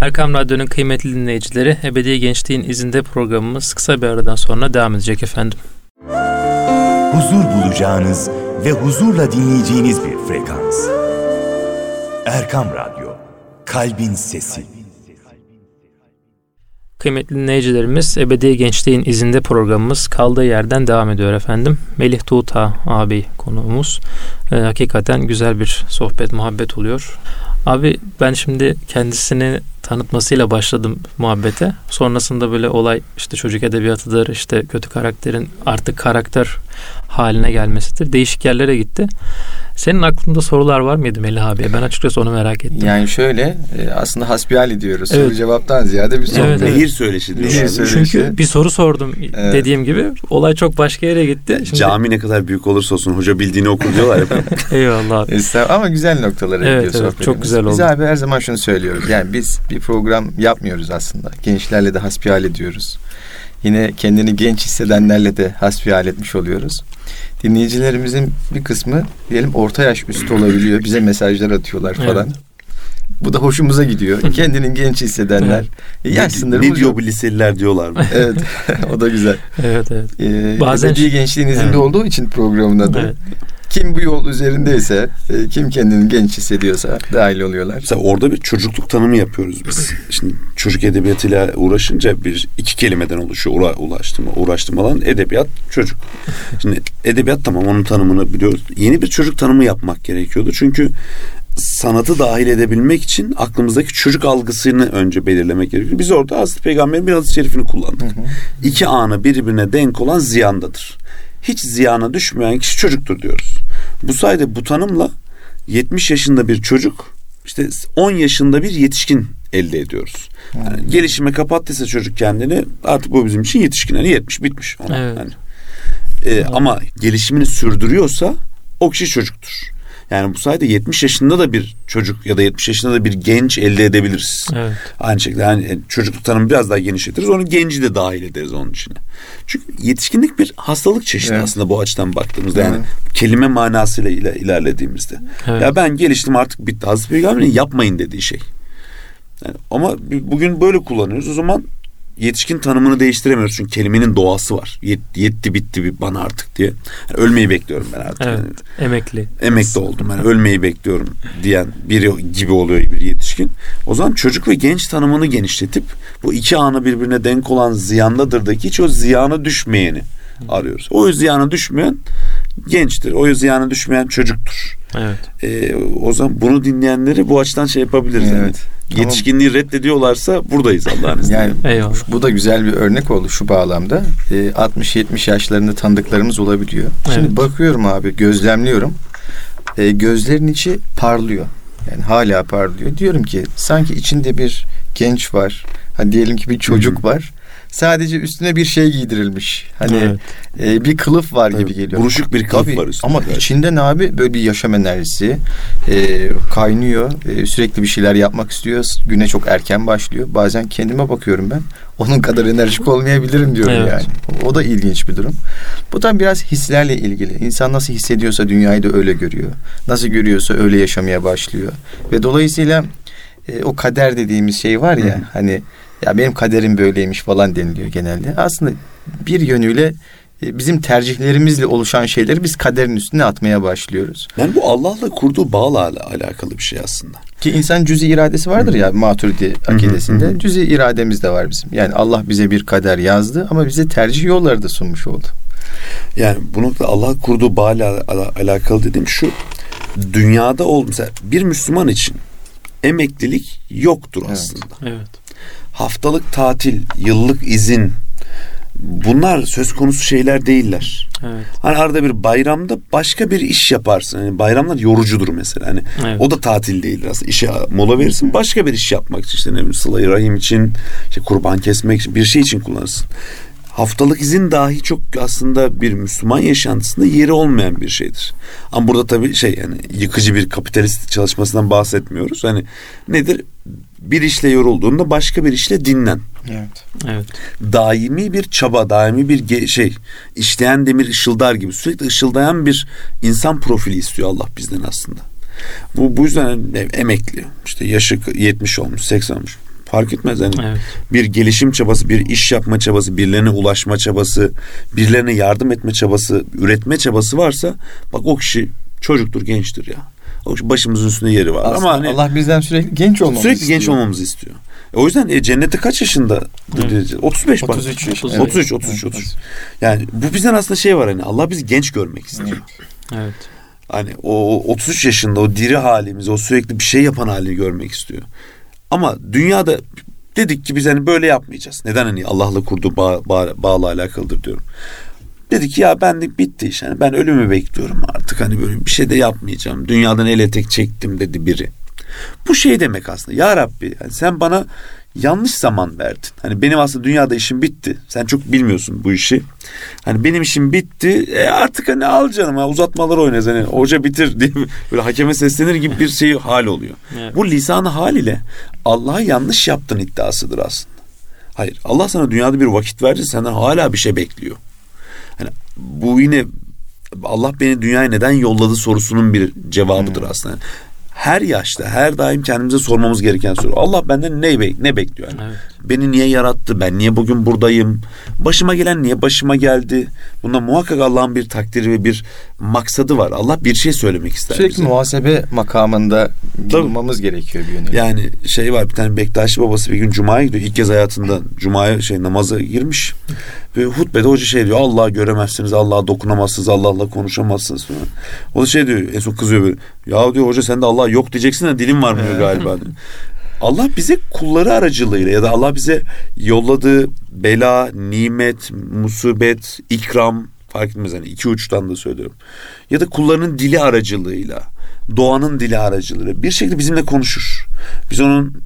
Erkam Radyo'nun kıymetli dinleyicileri Ebedi Gençliğin izinde programımız kısa bir aradan sonra devam edecek efendim. Huzur bulacağınız ve huzurla dinleyeceğiniz bir frekans. Erkam Radyo, Kalbin Sesi. Kıymetli dinleyicilerimiz Ebedi Gençliğin izinde programımız kaldığı yerden devam ediyor efendim. Melih Tuğta abi konuğumuz. Ee, hakikaten güzel bir sohbet muhabbet oluyor. Abi ben şimdi kendisini tanıtmasıyla başladım muhabbete. Sonrasında böyle olay işte çocuk edebiyatıdır, işte kötü karakterin artık karakter haline gelmesidir. Değişik yerlere gitti. Senin aklında sorular var mıydı Melih abi? Ben açıkçası onu merak ettim. Yani şöyle e, aslında hasbihal diyoruz. Evet. Soru cevaptan ziyade bir soru. Evet, evet. Nehir söyleşi diyoruz. Nehir söyleşi. Çünkü bir soru sordum evet. dediğim gibi. Olay çok başka yere gitti. Şimdi... Cami ne kadar büyük olursa olsun hoca bildiğini okur diyorlar. (laughs) Eyvallah abi. Ama güzel noktalara evet, gidiyor evet, Çok güzel oldu. Biz abi her zaman şunu söylüyoruz. Yani biz bir program yapmıyoruz aslında. Gençlerle de hasbihal ediyoruz. Yine kendini genç hissedenlerle de hasbihal etmiş oluyoruz dinleyicilerimizin bir kısmı diyelim orta yaş üstü olabiliyor. Bize mesajlar atıyorlar falan. Evet. Bu da hoşumuza gidiyor. (laughs) Kendini genç hissedenler. Evet. Yaş ne diyor bu liseliler diyorlar mı? evet. (laughs) o da güzel. Evet evet. Ee, Bazen gençliğin izinde evet. olduğu için programın adı. Evet kim bu yol üzerindeyse, e, kim kendini genç hissediyorsa dahil oluyorlar. Mesela orada bir çocukluk tanımı yapıyoruz biz. Şimdi çocuk edebiyatıyla uğraşınca bir iki kelimeden oluşuyor. Uğra, ulaştırma, uğraştırmalan edebiyat, çocuk. Şimdi edebiyat tamam onun tanımını biliyoruz. Yeni bir çocuk tanımı yapmak gerekiyordu. Çünkü sanatı dahil edebilmek için aklımızdaki çocuk algısını önce belirlemek gerekiyor. Biz orada Hazreti Peygamber'in bir hadis-i şerifini kullandık. Hı hı. İki anı birbirine denk olan ziyandadır hiç ziyana düşmeyen kişi çocuktur diyoruz. Bu sayede bu tanımla 70 yaşında bir çocuk işte 10 yaşında bir yetişkin elde ediyoruz. Yani hmm. gelişime kapattıysa çocuk kendini artık bu bizim için yetişkin. Yani 70 bitmiş. Ona. Evet. Yani. Ee, ama gelişimini sürdürüyorsa o kişi çocuktur. Yani bu sayede 70 yaşında da bir çocuk ya da 70 yaşında da bir genç elde edebiliriz. Evet. Aynı şekilde yani çocukluk tanımı biraz daha genişletiriz. Onu genci de dahil ederiz onun içine. Çünkü yetişkinlik bir hastalık çeşidi evet. aslında bu açıdan baktığımızda. Yani evet. kelime manasıyla iler, ilerlediğimizde. Evet. Ya ben geliştim artık bitti. Hazreti Peygamber'in yapmayın dediği şey. Yani ama bugün böyle kullanıyoruz. O zaman yetişkin tanımını değiştiremiyoruz çünkü kelimenin doğası var. Yet, yetti bitti bir bana artık diye. Yani ölmeyi bekliyorum ben artık. Evet, yani, emekli. Emekli oldum yani ölmeyi bekliyorum diyen biri gibi oluyor bir yetişkin. O zaman çocuk ve genç tanımını genişletip bu iki anı birbirine denk olan ziyandadırdaki hiç o ziyana düşmeyeni arıyoruz. O ziyana düşmeyen gençtir. O ziyana düşmeyen çocuktur. Evet. Ee, o zaman bunu dinleyenleri bu açıdan şey yapabiliriz. Evet. Yani. Tamam. Yetişkinliği reddediyorlarsa buradayız Allah'ın (laughs) izniyle. Yani Eyvallah. bu da güzel bir örnek oldu şu bağlamda. E, ee, 60-70 yaşlarında tanıdıklarımız olabiliyor. Evet. Şimdi bakıyorum abi, gözlemliyorum. E, gözlerin içi parlıyor. Yani hala parlıyor. Diyorum ki sanki içinde bir genç var. Hani diyelim ki bir çocuk Hı-hı. var sadece üstüne bir şey giydirilmiş. Hani evet. e, bir kılıf var Tabii, gibi geliyor. Buruşuk bir kılıf Tabii, var üstünde. Ama evet. içinde ne abi böyle bir yaşam enerjisi e, kaynıyor. E, sürekli bir şeyler yapmak istiyor. Güne çok erken başlıyor. Bazen kendime bakıyorum ben. Onun kadar enerjik olmayabilirim diyorum evet. yani. O, o da ilginç bir durum. Bu da biraz hislerle ilgili. İnsan nasıl hissediyorsa dünyayı da öyle görüyor. Nasıl görüyorsa öyle yaşamaya başlıyor. Ve dolayısıyla e, o kader dediğimiz şey var ya Hı. hani ya benim kaderim böyleymiş falan deniliyor genelde. Aslında bir yönüyle e, bizim tercihlerimizle oluşan şeyleri biz kaderin üstüne atmaya başlıyoruz. Yani bu Allah'la kurduğu bağla alakalı bir şey aslında. Ki insan cüzi iradesi vardır ya Maturidi akidesinde. Cüzi irademiz de var bizim. Yani Allah bize bir kader yazdı ama bize tercih yolları da sunmuş oldu. Yani bu noktada Allah kurduğu bağla alakalı dediğim şu. Dünyada ol mesela bir Müslüman için emeklilik yoktur aslında. Evet. Haftalık tatil, yıllık izin bunlar söz konusu şeyler değiller. Evet. Hani arada bir bayramda başka bir iş yaparsın. Yani bayramlar yorucudur mesela. Hani evet. o da tatil değildir aslında. İşe mola verirsin başka bir iş yapmak için işte ne bileyim sıla rahim için, işte kurban kesmek için bir şey için kullanırsın. Haftalık izin dahi çok aslında bir Müslüman yaşantısında yeri olmayan bir şeydir. Ama burada tabii şey yani yıkıcı bir kapitalist çalışmasından bahsetmiyoruz. Hani nedir? Bir işle yorulduğunda başka bir işle dinlen. Evet. Evet. Daimi bir çaba, daimi bir şey, işleyen demir ışıldar gibi sürekli ışıldayan bir insan profili istiyor Allah bizden aslında. Bu, bu yüzden emekli, işte yaşı 70 olmuş, 80 olmuş. Fark etmez yani. Evet. Bir gelişim çabası, bir iş yapma çabası, birilerine ulaşma çabası, birilerine yardım etme çabası, üretme çabası varsa bak o kişi çocuktur, gençtir ya. Başımızın üstünde yeri var. Aslında Ama hani, Allah bizden sürekli genç olmamızı sürekli istiyor. genç olmamızı istiyor. E o yüzden e, cennette kaç yaşında? Evet. 35 bak. 33 33 33 33. 33. Yani bu bizden aslında şey var hani Allah bizi genç görmek istiyor. Evet. evet. Hani o 33 yaşında o diri halimizi, o sürekli bir şey yapan halini görmek istiyor. Ama dünyada dedik ki biz hani böyle yapmayacağız. Neden hani Allah'la kurduğu bağ, bağ, bağla alakalıdır diyorum. Dedik ya ben de bitti iş. Yani ben ölümü bekliyorum artık hani böyle bir şey de yapmayacağım. Dünyadan ele tek çektim dedi biri. Bu şey demek aslında. Ya Rabbi yani sen bana yanlış zaman verdin. Hani benim aslında dünyada işim bitti. Sen çok bilmiyorsun bu işi. Hani benim işim bitti. E artık hani al canım ha uzatmalar oynayacağız. Hani hoca bitir diye (laughs) böyle hakeme seslenir gibi bir şey hal oluyor. Evet. Bu lisanı hal ile Allah'a yanlış yaptın iddiasıdır aslında. Hayır Allah sana dünyada bir vakit verdi senden hala bir şey bekliyor. Hani bu yine Allah beni dünyaya neden yolladı sorusunun bir cevabıdır hmm. aslında her yaşta her daim kendimize sormamız gereken soru. Allah benden ne, be ne bekliyor? Yani? Evet. Beni niye yarattı? Ben niye bugün buradayım? Başıma gelen niye başıma geldi? Bunda muhakkak Allah'ın bir takdiri ve bir maksadı var. Allah bir şey söylemek ister. Sürekli bize. muhasebe makamında bulunmamız gerekiyor bir yönde. Yani şey var bir tane Bektaşi babası bir gün Cuma'ya gidiyor. İlk kez hayatında Cuma'ya şey namaza girmiş. Ve hutbede hoca şey diyor Allah'ı göremezsiniz, Allah'a dokunamazsınız, Allah'la konuşamazsınız falan. O da şey diyor en son kızıyor böyle. Ya diyor hoca sen de Allah yok diyeceksin de dilim varmıyor galiba diyor. (laughs) Allah bize kulları aracılığıyla ya da Allah bize yolladığı bela, nimet, musibet, ikram fark etmez hani iki uçtan da söylüyorum. Ya da kullarının dili aracılığıyla, doğanın dili aracılığıyla bir şekilde bizimle konuşur. Biz onun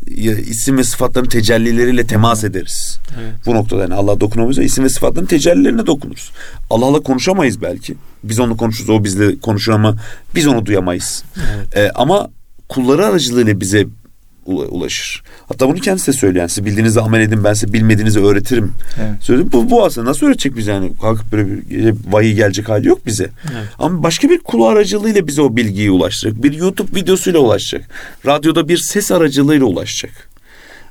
isim ve sıfatların tecellileriyle temas ederiz. Evet. Bu noktada yani Allah dokunamayız isim ve sıfatların tecellilerine dokunuruz. Allah'la konuşamayız belki. Biz onu konuşuruz, o bizle konuşur ama biz onu duyamayız. Evet. Ee, ama kulları aracılığıyla bize ulaşır. Hatta bunu kendisi de söyleyen siz bildiğinizi amel edin ben size bilmediğinizi öğretirim. Evet. Söyledim. Bu, bu aslında nasıl öğretecek bize yani kalkıp böyle bir vahiy gelecek hali yok bize. Evet. Ama başka bir kulu aracılığıyla bize o bilgiyi ulaştıracak. Bir YouTube videosuyla ulaşacak. Radyoda bir ses aracılığıyla ulaşacak.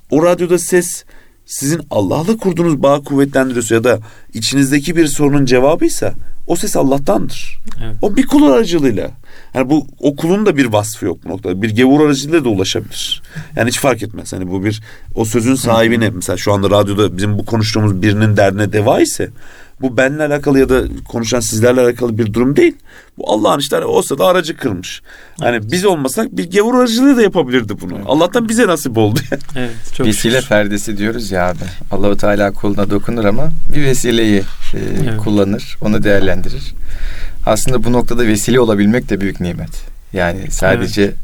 O radyoda ses sizin Allah'la kurduğunuz bağ kuvvetlendiriyorsa ya da içinizdeki bir sorunun cevabıysa o ses Allah'tandır. Evet. O bir kul aracılığıyla. Yani bu okulun da bir vasfı yok bu noktada. Bir gevur aracılığıyla da ulaşabilir. Yani hiç fark etmez. Hani bu bir o sözün sahibine mesela şu anda radyoda bizim bu konuştuğumuz birinin derdine deva ise bu benle alakalı ya da konuşan sizlerle alakalı bir durum değil. Bu Allah'ın işte olsa da aracı kırmış. Hani biz olmasak bir gavur aracılığı da yapabilirdi bunu. Evet. Allah'tan bize nasip oldu. (laughs) evet, çok Vesile şükür. perdesi diyoruz ya abi. Allahu Teala kuluna dokunur ama bir vesileyi e, evet. kullanır, onu değerlendirir. Aslında bu noktada vesile olabilmek de büyük nimet. Yani sadece evet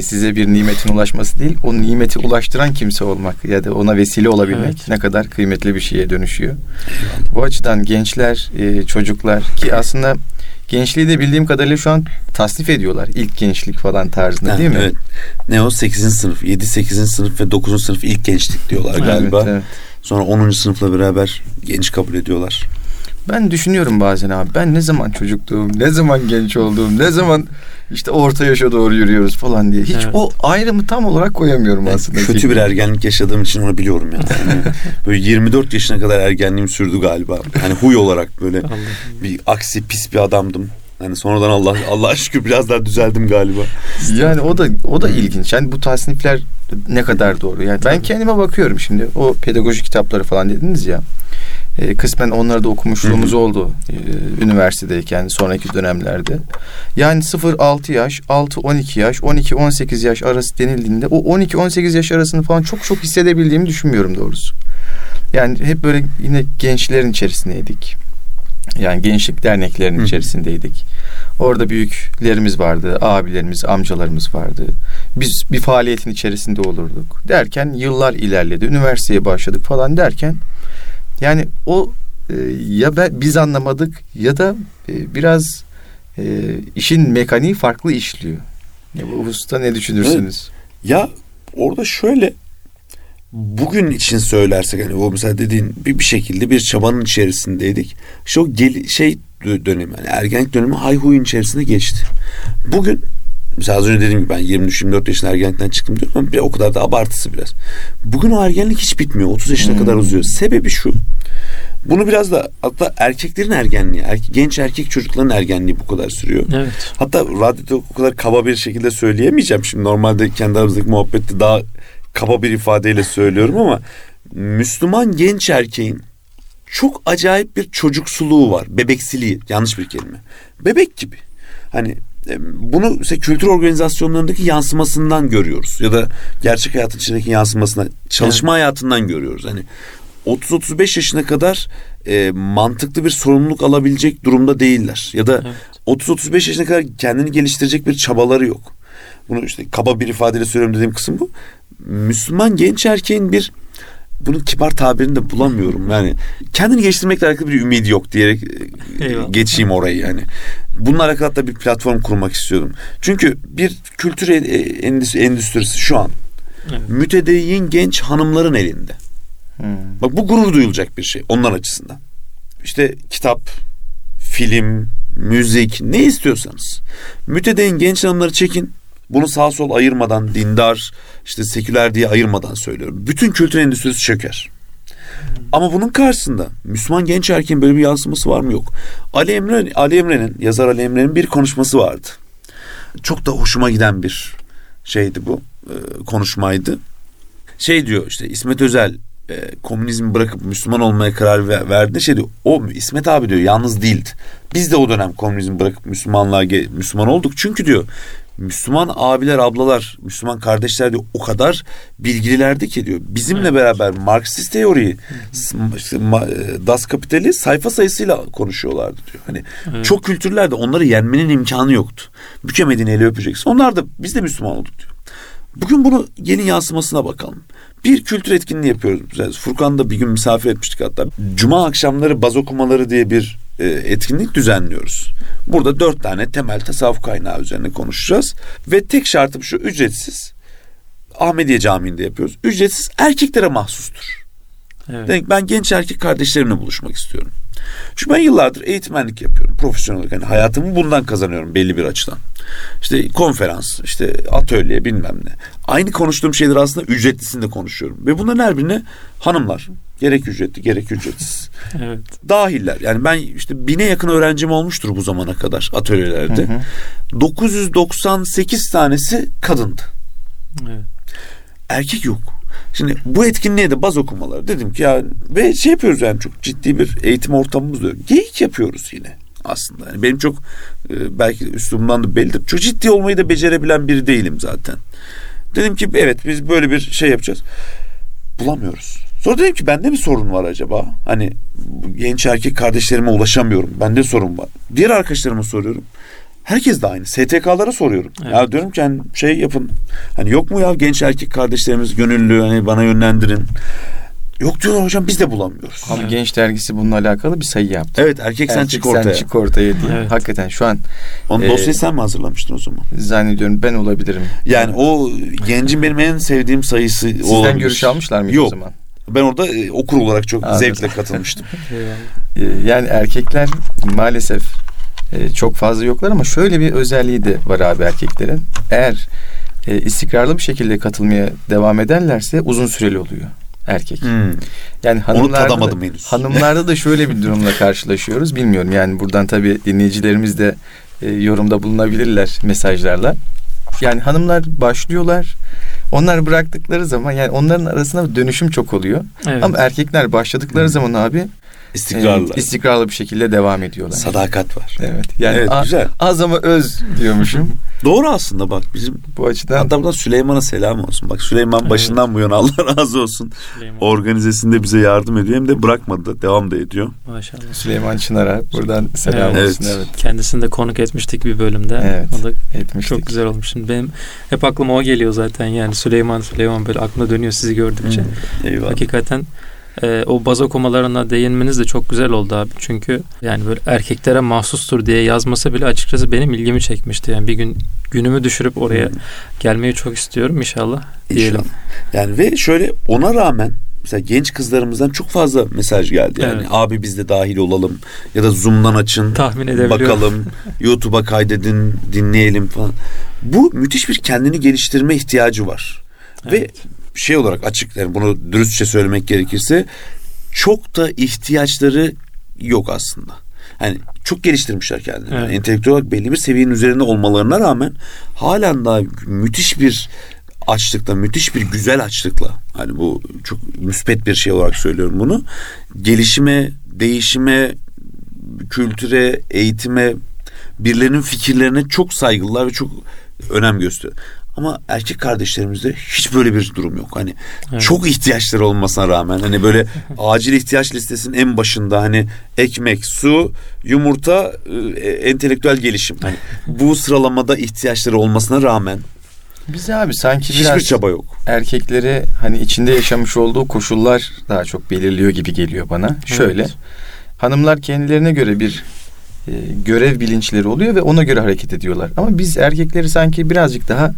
size bir nimetin ulaşması değil, o nimeti ulaştıran kimse olmak ya da ona vesile olabilmek evet. ne kadar kıymetli bir şeye dönüşüyor. Bu açıdan gençler, e, çocuklar ki aslında gençliği de bildiğim kadarıyla şu an tasnif ediyorlar. İlk gençlik falan tarzında değil mi? Evet. Ne o 8. sınıf, 7 8. sınıf ve 9. sınıf ilk gençlik diyorlar galiba. Evet, evet. Sonra 10. sınıfla beraber genç kabul ediyorlar. Ben düşünüyorum bazen abi ben ne zaman çocukluğum, ne zaman genç olduğum, ne zaman işte orta yaşa doğru yürüyoruz falan diye. Hiç evet. o ayrımı tam olarak koyamıyorum yani aslında. Kötü bir ergenlik yaşadığım için onu biliyorum yani. yani (laughs) böyle 24 yaşına kadar ergenliğim sürdü galiba. Hani huy olarak böyle bir aksi pis bir adamdım. Yani sonradan Allah Allah şükür biraz daha düzeldim galiba. Yani o da o da ilginç. Yani bu tasnifler ne kadar doğru. Yani ben kendime bakıyorum şimdi. O pedagoji kitapları falan dediniz ya. E, kısmen onları da okumuşluğumuz oldu e, üniversitedeyken sonraki dönemlerde. Yani 0-6 yaş, 6-12 yaş, 12-18 yaş arası denildiğinde o 12-18 yaş arasını falan çok çok hissedebildiğimi düşünmüyorum doğrusu. Yani hep böyle yine gençlerin içerisindeydik. Yani gençlik derneklerinin Hı. içerisindeydik. Orada büyüklerimiz vardı, abilerimiz, amcalarımız vardı. Biz bir faaliyetin içerisinde olurduk. Derken yıllar ilerledi. Üniversiteye başladık falan derken yani o e, ya ben, biz anlamadık ya da e, biraz e, işin mekaniği farklı işliyor. Ya bu hususta ne düşünürsünüz? Evet. Ya orada şöyle bugün için söylersek hani o mesela dediğin bir, bir şekilde bir çabanın içerisindeydik. İşte o gel, şey dönemi yani ergenlik dönemi hayhuyun içerisinde geçti. Bugün mesela az önce dediğim gibi ben 23-24 yaşında ergenlikten çıktım diyorum ama bir, o kadar da abartısı biraz. Bugün o ergenlik hiç bitmiyor. 30 yaşına hmm. kadar uzuyor. Sebebi şu. Bunu biraz da hatta erkeklerin ergenliği, erke, genç erkek çocukların ergenliği bu kadar sürüyor. Evet. Hatta radyoda o kadar kaba bir şekilde söyleyemeyeceğim. Şimdi normalde kendi aramızdaki muhabbette daha kaba bir ifadeyle söylüyorum ama Müslüman genç erkeğin çok acayip bir çocuksuluğu var. Bebeksiliği yanlış bir kelime. Bebek gibi. Hani bunu işte kültür organizasyonlarındaki yansımasından görüyoruz ya da gerçek hayatın içindeki yansımasından çalışma evet. hayatından görüyoruz. Hani 30-35 yaşına kadar e, mantıklı bir sorumluluk alabilecek durumda değiller ya da evet. 30-35 yaşına kadar kendini geliştirecek bir çabaları yok. Bunu işte kaba bir ifadeyle söylüyorum dediğim kısım bu. Müslüman genç erkeğin bir bunun kibar tabirini de bulamıyorum. Yani kendini geliştirmekle alakalı bir ümidi yok diyerek e, Eyvallah. geçeyim orayı yani. Bununla alakalı da bir platform kurmak istiyorum. Çünkü bir kültür e, endüstrisi şu an evet. mütedeyyin genç hanımların elinde. Hmm. Bak bu gurur duyulacak bir şey onlar açısından. İşte kitap, film, müzik ne istiyorsanız. Mütedeyyin genç hanımları çekin bunu sağ sol ayırmadan, dindar, işte seküler diye ayırmadan söylüyorum. Bütün kültür endüstrisi çöker. Ama bunun karşısında Müslüman genç erkeğin böyle bir yansıması var mı yok. Ali Emre Ali Emre'nin yazar Ali Emre'nin bir konuşması vardı. Çok da hoşuma giden bir şeydi bu e, konuşmaydı. Şey diyor işte İsmet Özel e, komünizmi bırakıp Müslüman olmaya karar verdi. Şey diyor o İsmet abi diyor yalnız değildi. Biz de o dönem komünizmi bırakıp Müslümanlığa Müslüman olduk. Çünkü diyor Müslüman abiler, ablalar, Müslüman kardeşler diyor o kadar bilgililerdi ki diyor. Bizimle evet. beraber Marksist teoriyi, işte, e, Das Kapital'i sayfa sayısıyla konuşuyorlardı diyor. Hani evet. çok kültürlerde onları yenmenin imkanı yoktu. Bükemediğini ele öpeceksin. Onlar da biz de Müslüman olduk diyor. Bugün bunu gelin yansımasına bakalım. Bir kültür etkinliği yapıyoruz. Furkan'da bir gün misafir etmiştik hatta. Cuma akşamları baz okumaları diye bir e, etkinlik düzenliyoruz. Burada dört tane temel tasavvuf kaynağı üzerine konuşacağız. Ve tek şartım şu ücretsiz. Ahmediye Camii'nde yapıyoruz. Ücretsiz erkeklere mahsustur. Evet. Demek ben genç erkek kardeşlerimle buluşmak istiyorum. Çünkü ben yıllardır eğitmenlik yapıyorum. Profesyonel olarak. Yani hayatımı bundan kazanıyorum belli bir açıdan. İşte konferans, işte atölye bilmem ne. Aynı konuştuğum şeyler aslında ücretlisinde konuşuyorum. Ve bunların her birine hanımlar, Gerek ücretli gerek ücretsiz. (laughs) evet. Dahiller. Yani ben işte bine yakın öğrencim olmuştur bu zamana kadar atölyelerde. Hı hı. 998 tanesi kadındı. Evet. Erkek yok. Şimdi bu etkinliğe de baz okumalar dedim ki ya ve şey yapıyoruz yani çok ciddi bir eğitim ortamımız diyor. Geyik yapıyoruz yine aslında. Yani benim çok e, belki üslubumdan da bellidir. Çok ciddi olmayı da becerebilen biri değilim zaten. Dedim ki evet biz böyle bir şey yapacağız. Bulamıyoruz. Sonra dedim ki bende mi sorun var acaba? Hani genç erkek kardeşlerime ulaşamıyorum. Bende sorun var. Diğer arkadaşlarıma soruyorum. Herkes de aynı. STK'lara soruyorum. Evet. Ya diyorum ki hani şey yapın. Hani yok mu ya genç erkek kardeşlerimiz gönüllü hani bana yönlendirin. Yok diyorlar hocam biz de bulamıyoruz. Abi evet. Genç dergisi bununla alakalı bir sayı yaptı. Evet erkek, erkek sen çık ortaya. Sen çık ortaya diye. Evet. Hakikaten şu an. Onun e, dosyayı sen mi hazırlamıştın o zaman? Zannediyorum ben olabilirim. Yani o gencin benim en sevdiğim sayısı Sizden olabilir. görüş almışlar mı Yok. o zaman? Ben orada e, okur olarak çok Anladım. zevkle katılmıştım. (laughs) E, yani erkekler maalesef e, çok fazla yoklar ama şöyle bir özelliği de var abi erkeklerin. Eğer e, istikrarlı bir şekilde katılmaya devam ederlerse uzun süreli oluyor erkek. Hmm. Yani hanımlarda Onu da, henüz. hanımlarda da şöyle bir durumla (laughs) karşılaşıyoruz. Bilmiyorum yani buradan tabii dinleyicilerimiz de e, yorumda bulunabilirler mesajlarla. Yani hanımlar başlıyorlar. Onlar bıraktıkları zaman yani onların arasında dönüşüm çok oluyor. Evet. Ama erkekler başladıkları hmm. zaman abi İstikrarlı. E, istikrarlı bir şekilde devam ediyorlar. Sadakat var. Evet. Yani evet, a, güzel. az ama öz diyormuşum. (laughs) Doğru aslında bak bizim bu açıdan. Hatta buradan Süleyman'a selam olsun. Bak Süleyman evet. başından bu yana Allah razı olsun. Süleyman. Organizesinde bize yardım ediyor hem de bırakmadı. Devam da ediyor. Maşallah. Süleyman Çınar'a buradan selam evet. olsun. Evet. Kendisini de konuk etmiştik bir bölümde. Evet. O da etmiştik. Çok güzel olmuş. Şimdi benim hep aklıma o geliyor zaten yani Süleyman Süleyman böyle aklımda dönüyor sizi gördükçe. Hmm. Eyvallah. Hakikaten e, o baz okumalarına değinmeniz de çok güzel oldu abi. Çünkü yani böyle erkeklere mahsustur diye yazması bile açıkçası benim ilgimi çekmişti. Yani bir gün günümü düşürüp oraya hmm. gelmeyi çok istiyorum inşallah diyelim. İnşallah. Yani ve şöyle ona rağmen mesela genç kızlarımızdan çok fazla mesaj geldi. Yani evet. abi biz de dahil olalım ya da Zoom'dan açın. Tahmin Bakalım. (laughs) YouTube'a kaydedin, dinleyelim falan. Bu müthiş bir kendini geliştirme ihtiyacı var. Evet. Ve şey olarak açık yani bunu dürüstçe söylemek gerekirse çok da ihtiyaçları yok aslında. Yani çok geliştirmişler kendilerini. Evet. Yani entelektüel olarak belli bir seviyenin üzerinde olmalarına rağmen halen daha müthiş bir açlıkla, müthiş bir güzel açlıkla hani bu çok müspet bir şey olarak söylüyorum bunu. Gelişime, değişime, kültüre, eğitime, birilerinin fikirlerine çok saygılılar ve çok önem gösteriyor. Ama erkek kardeşlerimizde hiç böyle bir durum yok. Hani evet. çok ihtiyaçları olmasına rağmen hani böyle (laughs) acil ihtiyaç listesinin en başında hani ekmek, su, yumurta, e, entelektüel gelişim. Hani bu sıralamada ihtiyaçları olmasına rağmen biz abi sanki biraz hiçbir çaba yok. Erkekleri hani içinde yaşamış olduğu koşullar daha çok belirliyor gibi geliyor bana. Evet. Şöyle hanımlar kendilerine göre bir e, görev bilinçleri oluyor ve ona göre hareket ediyorlar. Ama biz erkekleri sanki birazcık daha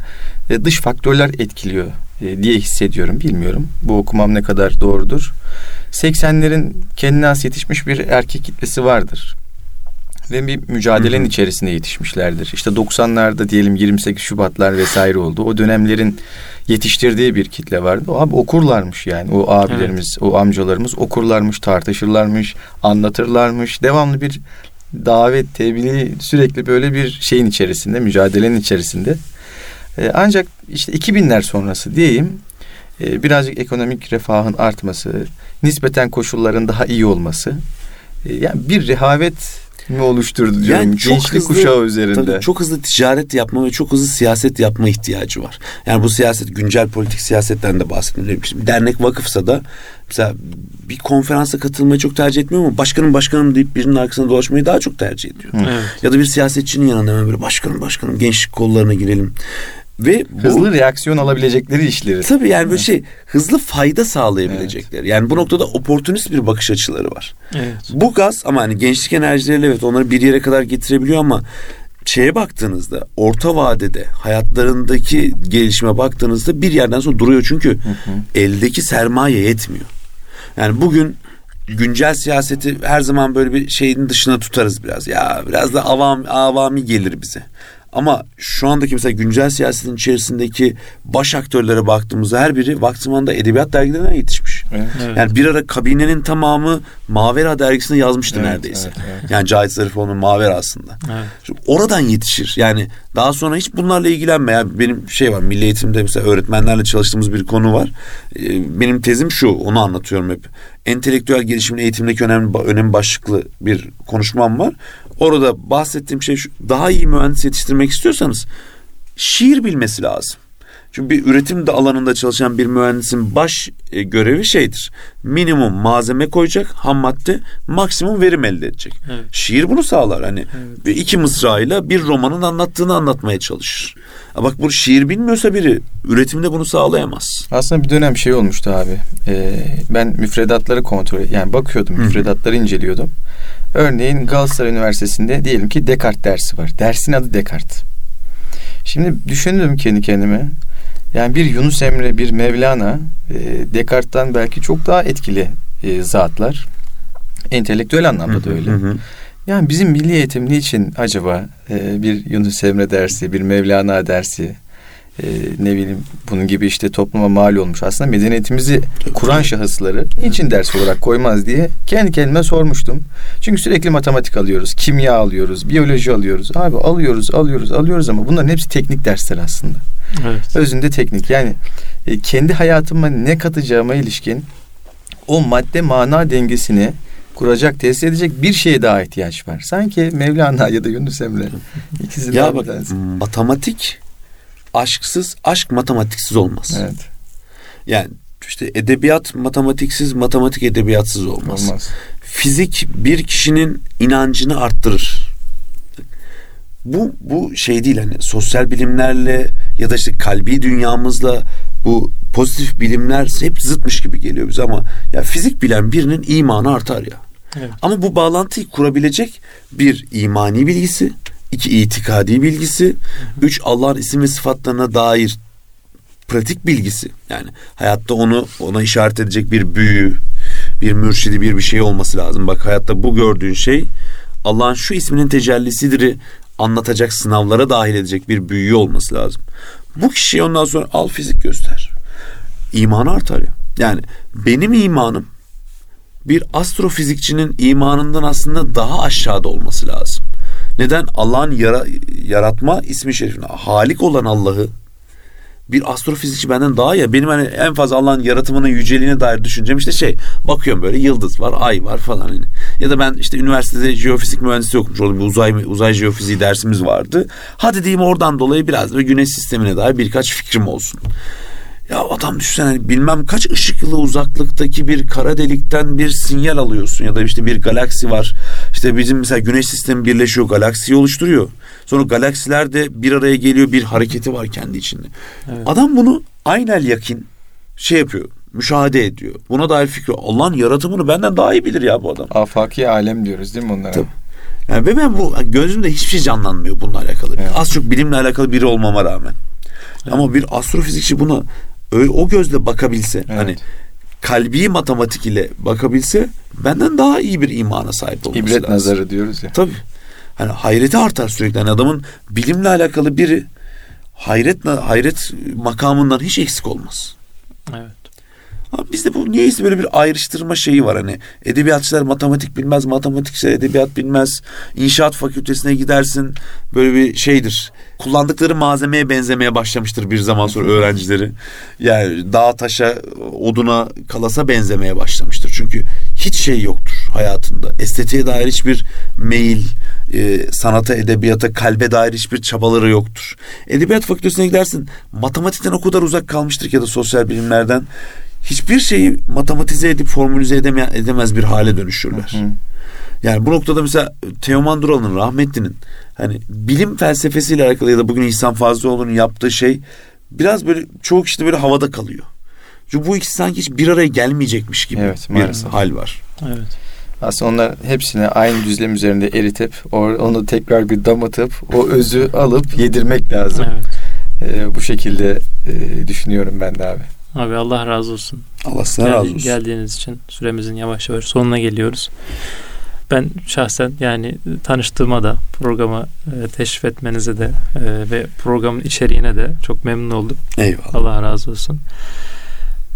e, dış faktörler etkiliyor e, diye hissediyorum. Bilmiyorum bu okumam ne kadar doğrudur. 80'lerin kendine has yetişmiş bir erkek kitlesi vardır. Ve bir mücadelenin içerisinde yetişmişlerdir. İşte 90'larda diyelim 28 Şubatlar vesaire oldu. O dönemlerin yetiştirdiği bir kitle vardı. O abi okurlarmış yani. O abilerimiz, evet. o amcalarımız okurlarmış, tartışırlarmış, anlatırlarmış. Devamlı bir davet, tebliğ sürekli böyle bir şeyin içerisinde, mücadelenin içerisinde. E, ancak işte 2000'ler sonrası diyeyim e, birazcık ekonomik refahın artması, nispeten koşulların daha iyi olması. E, yani bir rehavet mi oluşturdu diyorum yani çok gençlik hızlı, kuşağı üzerinde. Tabii çok hızlı ticaret yapma ve çok hızlı siyaset yapma ihtiyacı var. Yani bu siyaset güncel politik siyasetten de bahsediyorum. Şimdi dernek vakıfsa da mesela bir konferansa katılmayı çok tercih etmiyor ama başkanım başkanım deyip birinin arkasına dolaşmayı daha çok tercih ediyor. Evet. Ya da bir siyasetçinin yanında hemen böyle başkanım başkanım gençlik kollarına girelim. Ve bu, hızlı reaksiyon alabilecekleri işleri. Tabii yani böyle şey hızlı fayda sağlayabilecekleri. Evet. Yani bu noktada oportunist bir bakış açıları var. Evet. Bu gaz ama hani gençlik enerjileriyle evet onları bir yere kadar getirebiliyor ama şeye baktığınızda orta vadede hayatlarındaki gelişime baktığınızda bir yerden sonra duruyor çünkü hı hı. eldeki sermaye yetmiyor. Yani bugün güncel siyaseti her zaman böyle bir şeyin dışına tutarız biraz. Ya biraz da avam avami gelir bize. Ama şu andaki mesela güncel siyasetin içerisindeki baş aktörlere baktığımızda her biri vakti zamanında edebiyat dergilerinden yetişmiş. Evet. Yani bir ara kabinenin tamamı Mavera dergisine yazmıştı evet, neredeyse. Evet, evet. Yani Cahit Zarifoğlu'nun Mavera aslında. Evet. Şimdi oradan yetişir. Yani daha sonra hiç bunlarla ilgilenme. Yani benim şey var milli eğitimde mesela öğretmenlerle çalıştığımız bir konu var. Ee, benim tezim şu onu anlatıyorum hep. Entelektüel gelişimin eğitimdeki önemli, önemli başlıklı bir konuşmam var. Orada bahsettiğim şey şu. Daha iyi mühendis yetiştirmek istiyorsanız şiir bilmesi lazım. Çünkü bir üretim de alanında çalışan bir mühendisin baş e, görevi şeydir. Minimum malzeme koyacak, ham madde, maksimum verim elde edecek. Evet. Şiir bunu sağlar. Hani evet. ve iki mısrayla bir romanın anlattığını anlatmaya çalışır. Bak bu şiir bilmiyorsa biri üretimde bunu sağlayamaz. Aslında bir dönem şey olmuştu abi. Ee, ben müfredatları kontrol yani bakıyordum, müfredatları inceliyordum. Örneğin Galatasaray Üniversitesi'nde diyelim ki Descartes dersi var. Dersin adı Descartes. Şimdi düşündüm kendi kendime. Yani bir Yunus Emre, bir Mevlana e, Descartes'tan belki çok daha etkili e, zatlar. Entelektüel anlamda da öyle. Hı hı. Yani bizim milli eğitim niçin acaba e, bir Yunus Emre dersi, bir Mevlana dersi, e, ne bileyim bunun gibi işte topluma mal olmuş. Aslında medeniyetimizi kuran şahısları niçin ders olarak koymaz diye kendi kendime sormuştum. Çünkü sürekli matematik alıyoruz, kimya alıyoruz, biyoloji alıyoruz. Abi alıyoruz, alıyoruz, alıyoruz ama bunların hepsi teknik dersler aslında. Evet. Özünde teknik. Yani e, kendi hayatıma ne katacağıma ilişkin o madde mana dengesini kuracak, tesis edecek bir şeye daha ihtiyaç var. Sanki Mevlana ya da Yunus Emre (laughs) ikisi ya bak, matematik aşksız, aşk matematiksiz olmaz. Evet. Yani işte edebiyat matematiksiz, matematik edebiyatsız olmaz. olmaz. Fizik bir kişinin inancını arttırır. Bu bu şey değil hani sosyal bilimlerle ya da işte kalbi dünyamızla bu pozitif bilimler hep zıtmış gibi geliyor bize ama ya fizik bilen birinin imanı artar ya. Evet. Ama bu bağlantıyı kurabilecek bir imani bilgisi, iki itikadi bilgisi, üç Allah'ın isim ve sıfatlarına dair pratik bilgisi. Yani hayatta onu ona işaret edecek bir büyü, bir mürşidi, bir bir şey olması lazım. Bak hayatta bu gördüğün şey Allah'ın şu isminin tecellisidir anlatacak sınavlara dahil edecek bir büyü olması lazım. Bu kişiye ondan sonra al fizik göster. İmanı artar ya. Yani benim imanım bir astrofizikçinin imanından aslında daha aşağıda olması lazım. Neden? Allah'ın yara, yaratma ismi şerifine halik olan Allah'ı bir astrofizikçi benden daha ya benim hani en fazla Allah'ın yaratımının yüceliğine dair düşüncem işte şey bakıyorum böyle yıldız var ay var falan hani ya da ben işte üniversitede jeofizik mühendisi okumuş oldum bir uzay uzay jeofiziği dersimiz vardı hadi diyeyim oradan dolayı biraz da güneş sistemine dair birkaç fikrim olsun ya adam düşünsene hani bilmem kaç ışık yılı uzaklıktaki bir kara delikten bir sinyal alıyorsun ya da işte bir galaksi var. İşte bizim mesela güneş sistemi birleşiyor, galaksiyi oluşturuyor. Sonra galaksiler de bir araya geliyor, bir hareketi var kendi içinde. Evet. Adam bunu aynel yakin şey yapıyor, müşahede ediyor. Buna dair fikri. Allah'ın yaratımını benden daha iyi bilir ya bu adam. Afaki alem diyoruz değil mi onlara? Tabii. Yani ve ben bu gözümde hiçbir şey canlanmıyor bununla alakalı. Evet. Az çok bilimle alakalı biri olmama rağmen. Evet. Ama bir astrofizikçi buna öyle o gözle bakabilse evet. hani kalbi matematik ile bakabilse benden daha iyi bir imana sahip olması İbret lazım. nazarı diyoruz ya. Tabii. Hani hayreti artar sürekli. Hani adamın bilimle alakalı biri hayret hayret makamından hiç eksik olmaz. Evet. Ama bizde bu niyeyse böyle bir ayrıştırma şeyi var hani edebiyatçılar matematik bilmez, matematikçiler edebiyat bilmez. İnşaat fakültesine gidersin böyle bir şeydir. Kullandıkları malzemeye benzemeye başlamıştır bir zaman sonra öğrencileri. Yani dağ taşa, oduna, kalasa benzemeye başlamıştır. Çünkü hiç şey yoktur hayatında. Estetiğe dair hiçbir meyil, e, sanata, edebiyata, kalbe dair hiçbir çabaları yoktur. Edebiyat fakültesine gidersin matematikten o kadar uzak kalmıştır ki ya da sosyal bilimlerden hiçbir şeyi matematize edip formülize edeme, edemez bir hale dönüşürler. Hı hı. Yani bu noktada mesela Teoman Dural'ın rahmetlinin hani bilim felsefesiyle alakalı ya da bugün İhsan Fazlıoğlu'nun yaptığı şey biraz böyle çoğu kişide böyle havada kalıyor. Çünkü bu ikisi sanki hiç bir araya gelmeyecekmiş gibi evet, bir hal var. Evet. Aslında onlar hepsini aynı düzlem üzerinde eritip onu tekrar bir damatıp o özü alıp yedirmek lazım. Evet. Ee, bu şekilde e, düşünüyorum ben de abi. Abi Allah razı olsun. Allah sana Gel, razı olsun. Geldiğiniz için süremizin yavaş yavaş sonuna geliyoruz. Ben şahsen yani tanıştığıma da programı e, teşrif etmenize de e, ve programın içeriğine de çok memnun oldum. Eyvallah. Allah razı olsun.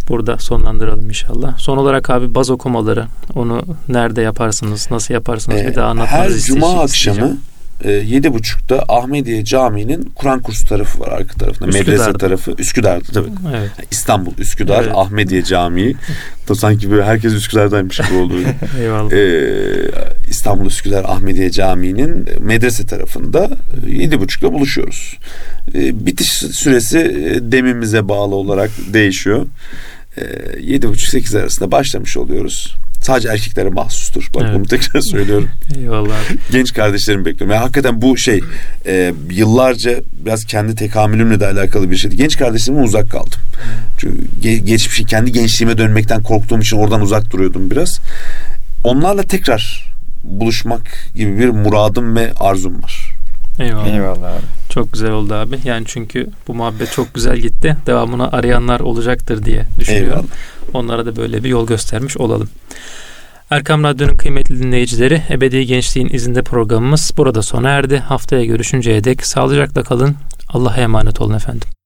Burada sonlandıralım inşallah. Son olarak abi baz okumaları onu nerede yaparsınız, nasıl yaparsınız ee, bir daha anlatmanızı Her cuma akşamı e, yedi buçukta Ahmediye Camii'nin Kur'an kursu tarafı var arka tarafında. Medrese tarafı. Üsküdar'da tabii. Evet. İstanbul, Üsküdar, evet. Ahmediye Camii. da sanki böyle herkes Üsküdar'daymış gibi oldu. (laughs) Eyvallah. Ee, İstanbul, Üsküdar, Ahmediye Camii'nin medrese tarafında e, yedi buçukta buluşuyoruz. Ee, bitiş süresi e, demimize bağlı olarak değişiyor. Ee, yedi buçuk sekiz arasında başlamış oluyoruz. Sadece erkeklere mahsustur. Bak evet. bunu tekrar (laughs) söylüyorum. Eyvallah. Genç kardeşlerimi bekliyorum. Yani hakikaten bu şey e, yıllarca biraz kendi tekamülümle de alakalı bir şeydi. Genç kardeşlerimden uzak kaldım. Çünkü ge- geçmişi kendi gençliğime dönmekten korktuğum için oradan uzak duruyordum biraz. Onlarla tekrar buluşmak gibi bir muradım ve arzum var. Eyvallah. Eyvallah abi. Çok güzel oldu abi. Yani çünkü bu muhabbet çok güzel gitti. Devamını arayanlar olacaktır diye düşünüyorum. Eyvallah. Onlara da böyle bir yol göstermiş olalım. Erkam Radyo'nun kıymetli dinleyicileri Ebedi Gençliğin izinde programımız burada sona erdi. Haftaya görüşünceye dek sağlıcakla kalın. Allah'a emanet olun efendim.